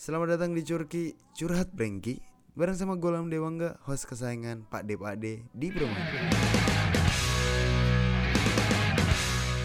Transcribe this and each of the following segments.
Selamat datang di Curki Curhat Brengki Bareng sama Golam Dewangga Host kesayangan Pak D Pak D di perumahan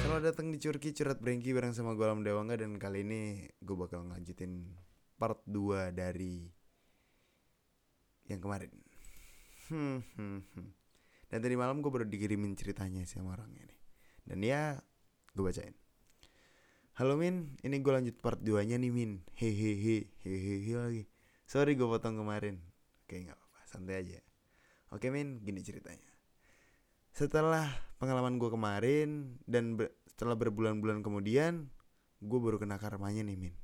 Selamat datang di Curki Curhat Brengki Bareng sama Golam Dewangga Dan kali ini gue bakal ngelanjutin part 2 dari Yang kemarin. Hmm, hmm, hmm. Dan tadi malam gue baru dikirimin ceritanya sama orangnya nih. Dan ya gue bacain Halo Min, ini gue lanjut part 2 nya nih Min. Hehehe, hehehe lagi. Sorry gue potong kemarin. Oke gak apa-apa, santai aja. Oke Min, gini ceritanya. Setelah pengalaman gue kemarin Dan ber- setelah berbulan-bulan kemudian Gue baru kena karmanya nih Min.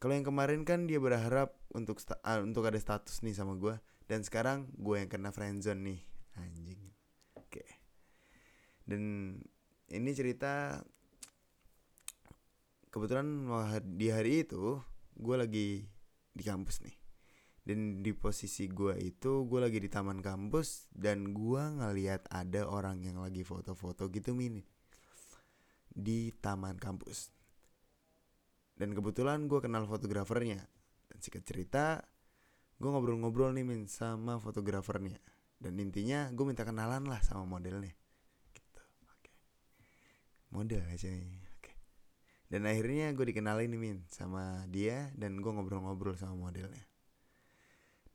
Kalau yang kemarin kan dia berharap untuk sta- ah, untuk ada status nih sama gue Dan sekarang gue yang kena friendzone nih. Anjing. Oke. Dan ini cerita kebetulan di hari itu gue lagi di kampus nih. Dan di posisi gue itu gue lagi di taman kampus dan gue ngeliat ada orang yang lagi foto-foto gitu mini di taman kampus. Dan kebetulan gue kenal fotografernya. Dan singkat cerita gue ngobrol-ngobrol nih min sama fotografernya. Dan intinya gue minta kenalan lah sama modelnya. Gitu oke. Model aja dan akhirnya gue dikenalin nih Min sama dia dan gue ngobrol-ngobrol sama modelnya.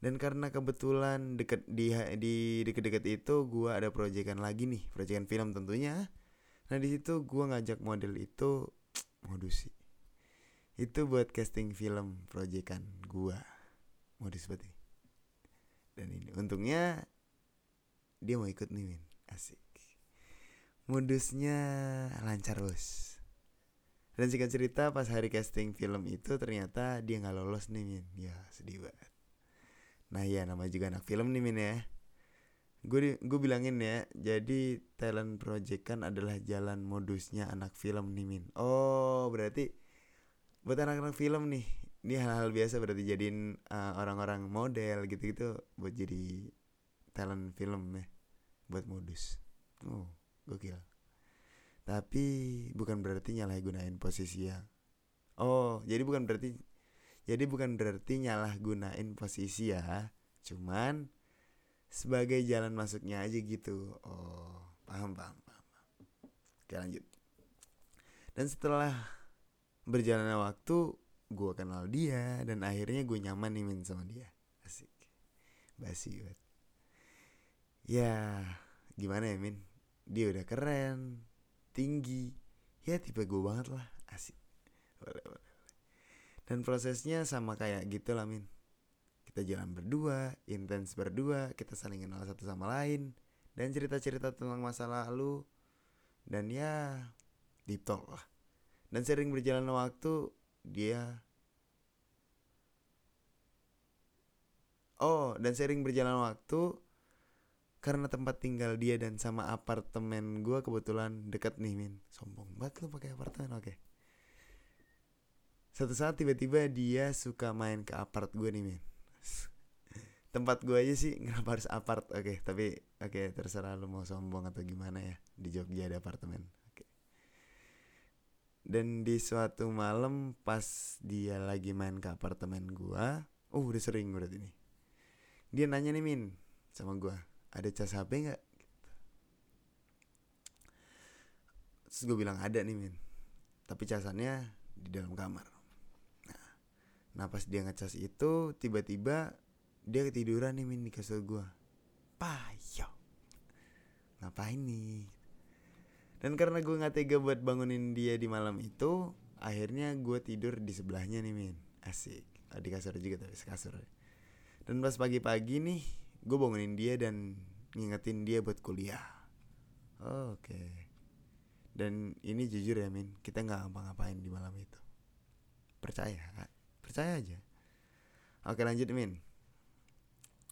Dan karena kebetulan deket di di deket-deket itu gue ada proyekan lagi nih, proyekan film tentunya. Nah di situ gue ngajak model itu modus sih. Itu buat casting film proyekan gue modus banget ini. Dan ini untungnya dia mau ikut nih Min, asik. Modusnya lancar bos. Dan singkat cerita pas hari casting film itu ternyata dia nggak lolos nih Min. Ya sedih banget. Nah ya nama juga anak film nih Min ya. Gue gue bilangin ya Jadi talent project kan adalah jalan modusnya anak film nih Min. Oh berarti Buat anak-anak film nih Ini hal-hal biasa berarti jadiin uh, orang-orang model gitu-gitu Buat jadi talent film ya Buat modus. Oh gokil tapi bukan berarti nyalahgunain posisi ya. Oh jadi bukan berarti jadi bukan berarti nyalahgunain posisi ya. Cuman sebagai jalan masuknya aja gitu. Oh paham paham paham. Oke lanjut. Dan setelah berjalannya waktu gue kenal dia dan akhirnya gue nyaman nih min sama dia. Asik. Basi banget. Ya gimana ya min? Dia udah keren tinggi. Ya tipe gue banget lah. Asik. Dan prosesnya sama kayak gitu lah min. Kita jalan berdua intens berdua kita saling kenal satu sama lain dan cerita-cerita tentang masa lalu. Dan ya deep talk lah. Dan sering berjalan waktu dia oh dan sering berjalan waktu karena tempat tinggal dia dan sama apartemen gue kebetulan deket nih min. Sombong banget lu pakai apartemen oke. Satu saat tiba-tiba dia suka main ke apart gue nih min. Tempat gue aja sih kenapa harus apart? Oke tapi oke terserah lu mau sombong atau gimana ya. Di Jogja ada apartemen oke. Dan di suatu malam pas dia lagi main ke apartemen gue oh udah sering berarti nih. Dia nanya nih min sama gue ada cas HP nggak? Terus gue bilang ada nih min. Tapi casannya di dalam kamar. Nah, nah pas dia ngecas itu Tiba-tiba dia ketiduran nih min di kasur gue Payo Ngapain nih? Dan karena gue gak tega buat bangunin dia di malam itu Akhirnya gue tidur di sebelahnya nih min. Asik. Di kasur juga tapi sekasur Dan pas pagi-pagi nih gue bangunin dia dan ngingetin dia buat kuliah. Oke. Okay. Dan ini jujur ya Min, kita nggak ngapa-ngapain di malam itu. Percaya, percaya aja. Oke lanjut Min.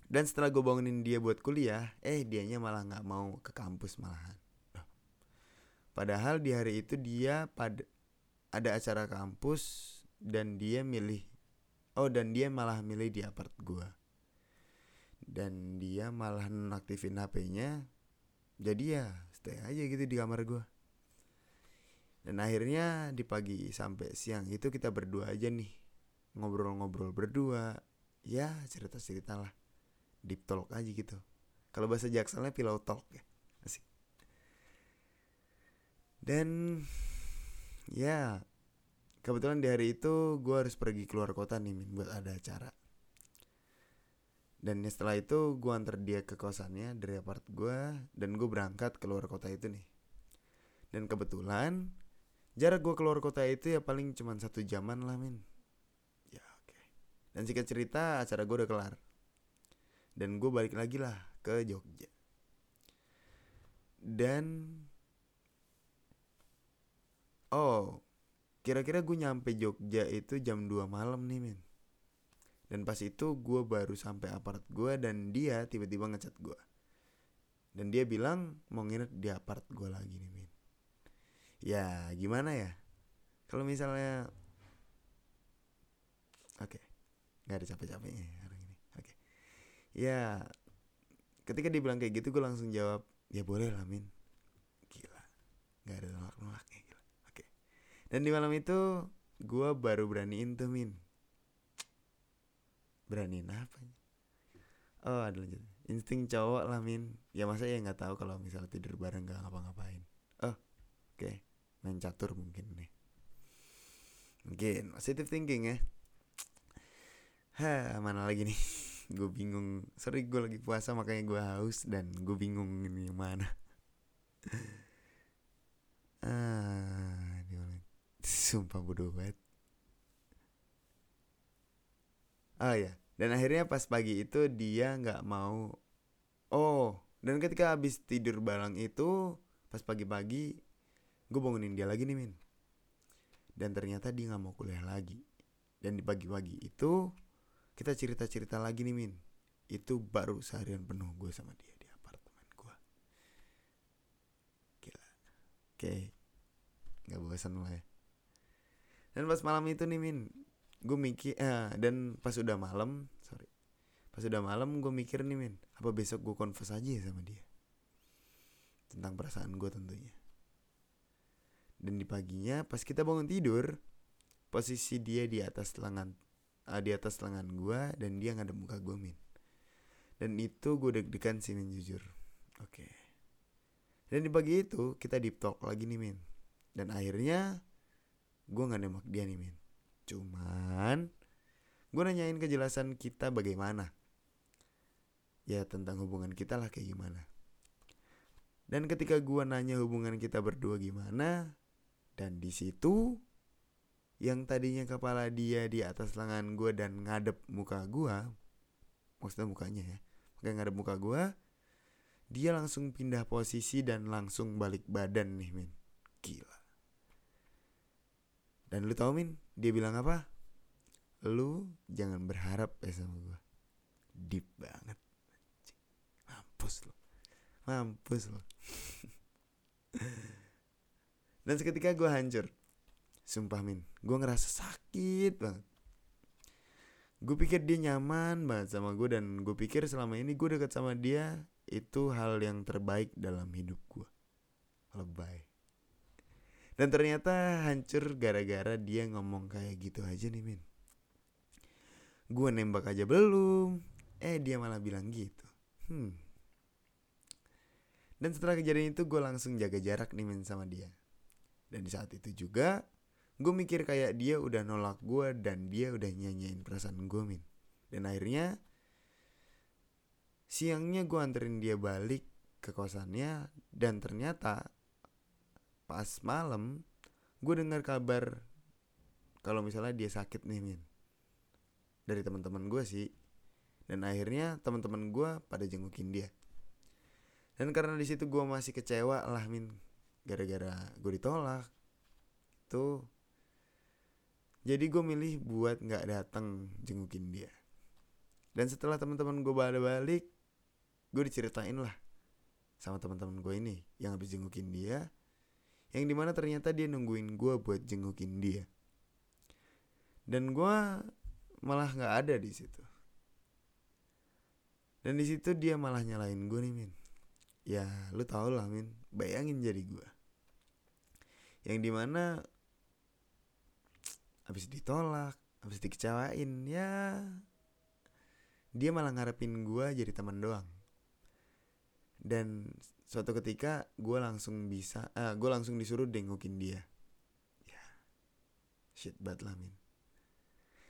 Dan setelah gue bangunin dia buat kuliah, eh dianya malah nggak mau ke kampus malahan. Padahal di hari itu dia pada ada acara kampus dan dia milih, oh dan dia malah milih di apart gue dan dia malah nonaktifin HP-nya jadi ya stay aja gitu di kamar gue dan akhirnya di pagi sampai siang itu kita berdua aja nih ngobrol-ngobrol berdua. Ya cerita-cerita lah. Deep talk aja gitu. Kalau bahasa jakselnya pillow talk ya asik. Dan ya kebetulan di hari itu gue harus pergi keluar kota nih buat ada acara dan setelah itu gue antar dia ke kosannya dari apart gue dan gue berangkat keluar kota itu nih. Dan kebetulan jarak gue keluar kota itu ya paling cuma satu jaman lah min. Ya oke. Okay. dan singkat cerita acara gue udah kelar. Dan gue balik lagi lah ke Jogja. Dan oh kira-kira gue nyampe Jogja itu jam 2 malam nih min dan pas itu gue baru sampai apart gue dan dia tiba-tiba ngechat gue dan dia bilang mau nginep di apart gue lagi nih min ya gimana ya kalau misalnya oke okay. nggak ada capek-capeknya ya orang ini oke okay. ya ketika dia bilang kayak gitu gue langsung jawab ya boleh lah min gila nggak ada nolak-nolaknya gila oke okay. dan di malam itu gue baru beraniin tuh min beraniin apa oh ada lanjut. Insting cowok lah min. Ya masa ya nggak tahu kalau misalnya tidur bareng gak ngapa-ngapain. Oh oke. Okay. main catur mungkin nih. Mungkin. Positive thinking ya. Ha mana lagi nih? Gue bingung. Sorry gue lagi puasa makanya gue haus dan gue bingung ini yang mana. Ah sumpah bodoh banget oh ya dan akhirnya pas pagi itu dia nggak mau. Oh dan ketika habis tidur bareng itu pas pagi-pagi gue bangunin dia lagi nih min. Dan ternyata dia nggak mau kuliah lagi. Dan di pagi-pagi itu kita cerita-cerita lagi nih min. Itu baru seharian penuh gue sama dia di apartemen gue gila. Oke. Nggak bosan lah ya. Dan pas malam itu nih min gue mikir eh, dan pas udah malam sorry pas udah malam gue mikir nih min apa besok gue confess aja ya sama dia? Tentang perasaan gue tentunya. Dan di paginya pas kita bangun tidur posisi dia di atas lengan uh, di atas lengan gue dan dia ngadep muka gue min. Dan itu gue deg-degan sih min jujur. Oke. Okay. dan di pagi itu kita deep talk lagi nih min. Dan akhirnya gue nggak nembak dia nih min Cuman gue nanyain kejelasan kita bagaimana. Ya tentang hubungan kita lah kayak gimana. Dan ketika gue nanya hubungan kita berdua gimana, dan di situ yang tadinya kepala dia di atas lengan gue dan ngadep muka gue, maksudnya mukanya ya, pakai ngadep muka gue, dia langsung pindah posisi dan langsung balik badan nih min, gila. Dan lu tau min, dia bilang apa? Lu jangan berharap ya sama gue. Deep banget. Mampus lu. Mampus lu. Dan seketika gue hancur. Sumpah min, gue ngerasa sakit banget. Gue pikir dia nyaman banget sama gue dan gue pikir selama ini gue deket sama dia itu hal yang terbaik dalam hidup gue. Lebay. Dan ternyata hancur gara-gara dia ngomong kayak gitu aja nih Min. Gue nembak aja belum. Eh dia malah bilang gitu. Hmm. Dan setelah kejadian itu gue langsung jaga jarak nih Min sama dia. Dan di saat itu juga Gue mikir kayak dia udah nolak gue Dan dia udah nyanyiin perasaan gue Min. Dan akhirnya Siangnya gue anterin dia balik ke kosannya Dan ternyata pas malam gue dengar kabar kalau misalnya dia sakit nih min. Dari teman-teman gue sih. Dan akhirnya teman-teman gue pada jengukin dia. Dan karena di situ gue masih kecewa lah min. Gara-gara gue ditolak. Tuh. Jadi gue milih buat nggak datang jengukin dia. Dan setelah teman-teman gue balik balik gue diceritain lah sama teman-teman gue ini. Yang habis jengukin dia yang di mana ternyata dia nungguin gue buat jengukin dia. Dan gue malah nggak ada di situ. Dan di situ dia malah nyalain gue nih min. Ya lu tau lah min. Bayangin jadi gue yang di mana abis ditolak habis dikecewain ya dia malah ngarepin gue jadi teman doang. Dan suatu ketika gue langsung bisa ah gue langsung disuruh dengokin dia. Ya shit banget lah min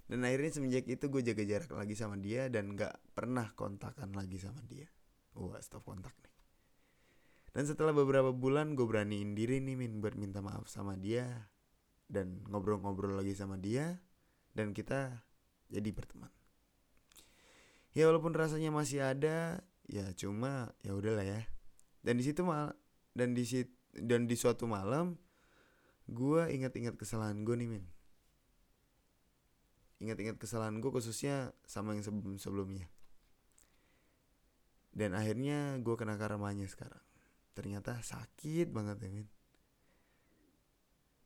dan akhirnya semenjak itu gue jaga jarak lagi sama dia dan gak pernah kontakan lagi sama dia. Wah stop kontak nih. Dan setelah beberapa bulan gue beraniin diri nih min buat minta maaf sama dia dan ngobrol-ngobrol lagi sama dia dan kita jadi berteman. Ya walaupun rasanya masih ada ya cuma ya udahlah ya dan di situ mal dan di sit dan di suatu malam gue ingat-ingat kesalahan gue nih min. Ingat-ingat kesalahan gue khususnya sama yang sebelum sebelumnya. Dan akhirnya gue kena karmanya sekarang. Ternyata sakit banget ya min.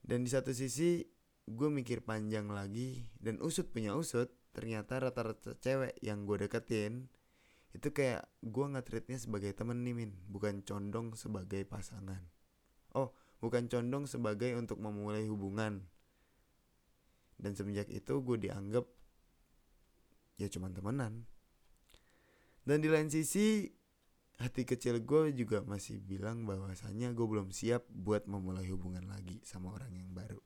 Dan di satu sisi gue mikir panjang lagi dan usut punya usut ternyata rata-rata cewek yang gue deketin itu kayak gue nge-treatnya sebagai temen nih min. Bukan condong sebagai pasangan. Oh bukan condong sebagai untuk memulai hubungan. Dan semenjak itu gue dianggap ya cuman temenan. Dan di lain sisi hati kecil gue juga masih bilang bahwasanya gue belum siap buat memulai hubungan lagi sama orang yang baru.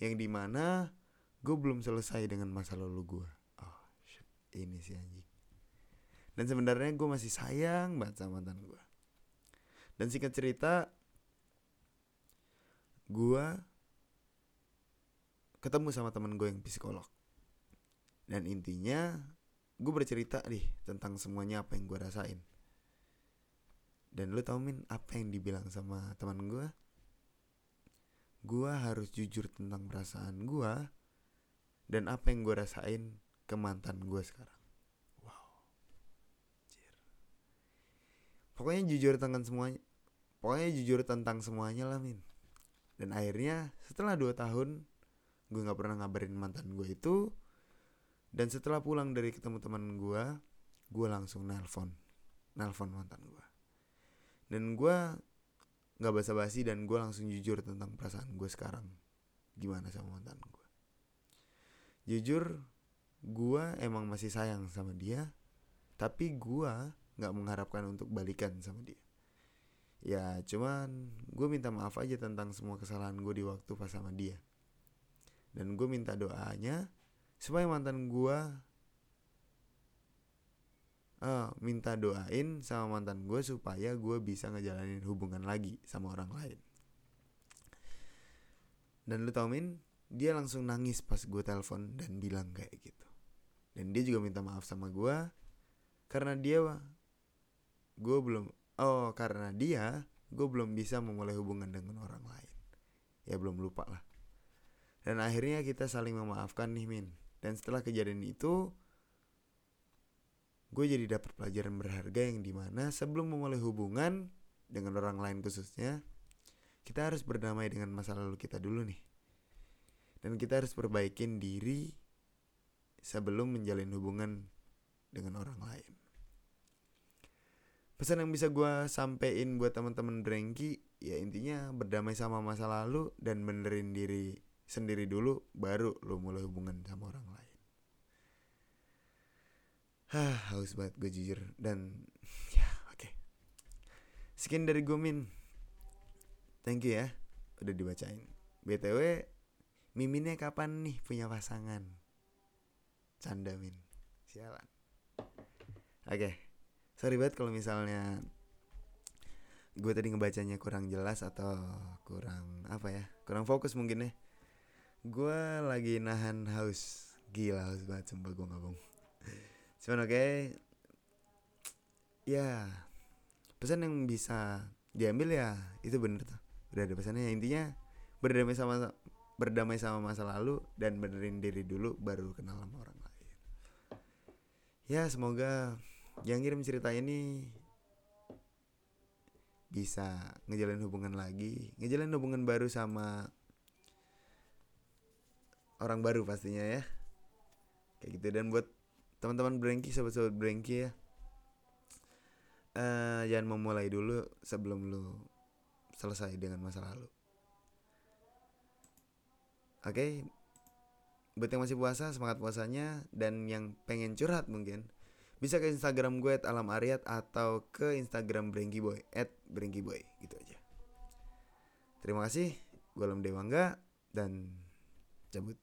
Yang di mana gue belum selesai dengan masa lalu gue oh shit. Ini sih anjing dan sebenarnya gue masih sayang banget sama mantan gue dan singkat cerita gue ketemu sama temen gue yang psikolog. Dan intinya gue bercerita nih tentang semuanya apa yang gue rasain. Dan lu tau min apa yang dibilang sama teman gue gue harus jujur tentang perasaan gue dan apa yang gue rasain ke mantan gue sekarang pokoknya jujur tentang semuanya pokoknya jujur tentang semuanya lah min. Dan akhirnya setelah dua tahun gue nggak pernah ngabarin mantan gue itu. Dan setelah pulang dari ketemu teman gue gue langsung nelpon nelpon mantan gue dan gue nggak basa-basi dan gue langsung jujur tentang perasaan gue sekarang. Gimana sama mantan gue jujur gue emang masih sayang sama dia tapi gue nggak mengharapkan untuk balikan sama dia. Ya cuman gue minta maaf aja tentang semua kesalahan gue di waktu pas sama dia. Dan gue minta doanya supaya mantan gue uh, minta doain sama mantan gue supaya gue bisa ngejalanin hubungan lagi sama orang lain. Dan lu tau min dia langsung nangis pas gue telepon dan bilang kayak gitu. Dan dia juga minta maaf sama gue karena dia gue belum oh karena dia gue belum bisa memulai hubungan dengan orang lain. Ya belum lupa lah. Dan akhirnya kita saling memaafkan nih min. Dan setelah kejadian itu gue jadi dapat pelajaran berharga yang di mana sebelum memulai hubungan dengan orang lain khususnya kita harus berdamai dengan masa lalu kita dulu nih. Dan kita harus perbaikin diri sebelum menjalin hubungan dengan orang lain pesan yang bisa gue sampein buat teman-teman Brengki ya intinya berdamai sama masa lalu dan benerin diri sendiri dulu baru lo mulai hubungan sama orang lain Hah, haus banget gue jujur dan ya oke. Okay. Sekian dari gue Min. Thank you ya udah dibacain. BTW Miminnya kapan nih punya pasangan? Canda Min. Sialan. Oke. Okay sorry banget kalau misalnya gue tadi ngebacanya kurang jelas atau kurang apa ya kurang fokus mungkin ya. Gue lagi nahan haus. Gila haus banget sumpah gue ngabung cuman oke okay. ya pesan yang bisa diambil ya itu bener tuh. Udah ada pesannya. Intinya berdamai sama berdamai sama masa lalu dan benerin diri dulu baru kenal sama orang lain. Ya semoga yang kirim cerita ini bisa ngejalin hubungan lagi ngejalin hubungan baru sama orang baru pastinya ya. Kayak gitu. Dan buat teman-teman Brengki sobat-sobat Brengki ya uh, jangan memulai dulu sebelum lu selesai dengan masa lalu. Oke? Okay? buat yang masih puasa semangat puasanya. Dan yang pengen curhat mungkin bisa ke Instagram gue at alam ariat atau ke Instagram Brengki Boy at Brengki Boy gitu aja. Terima kasih gue Alam Dewangga dan cabut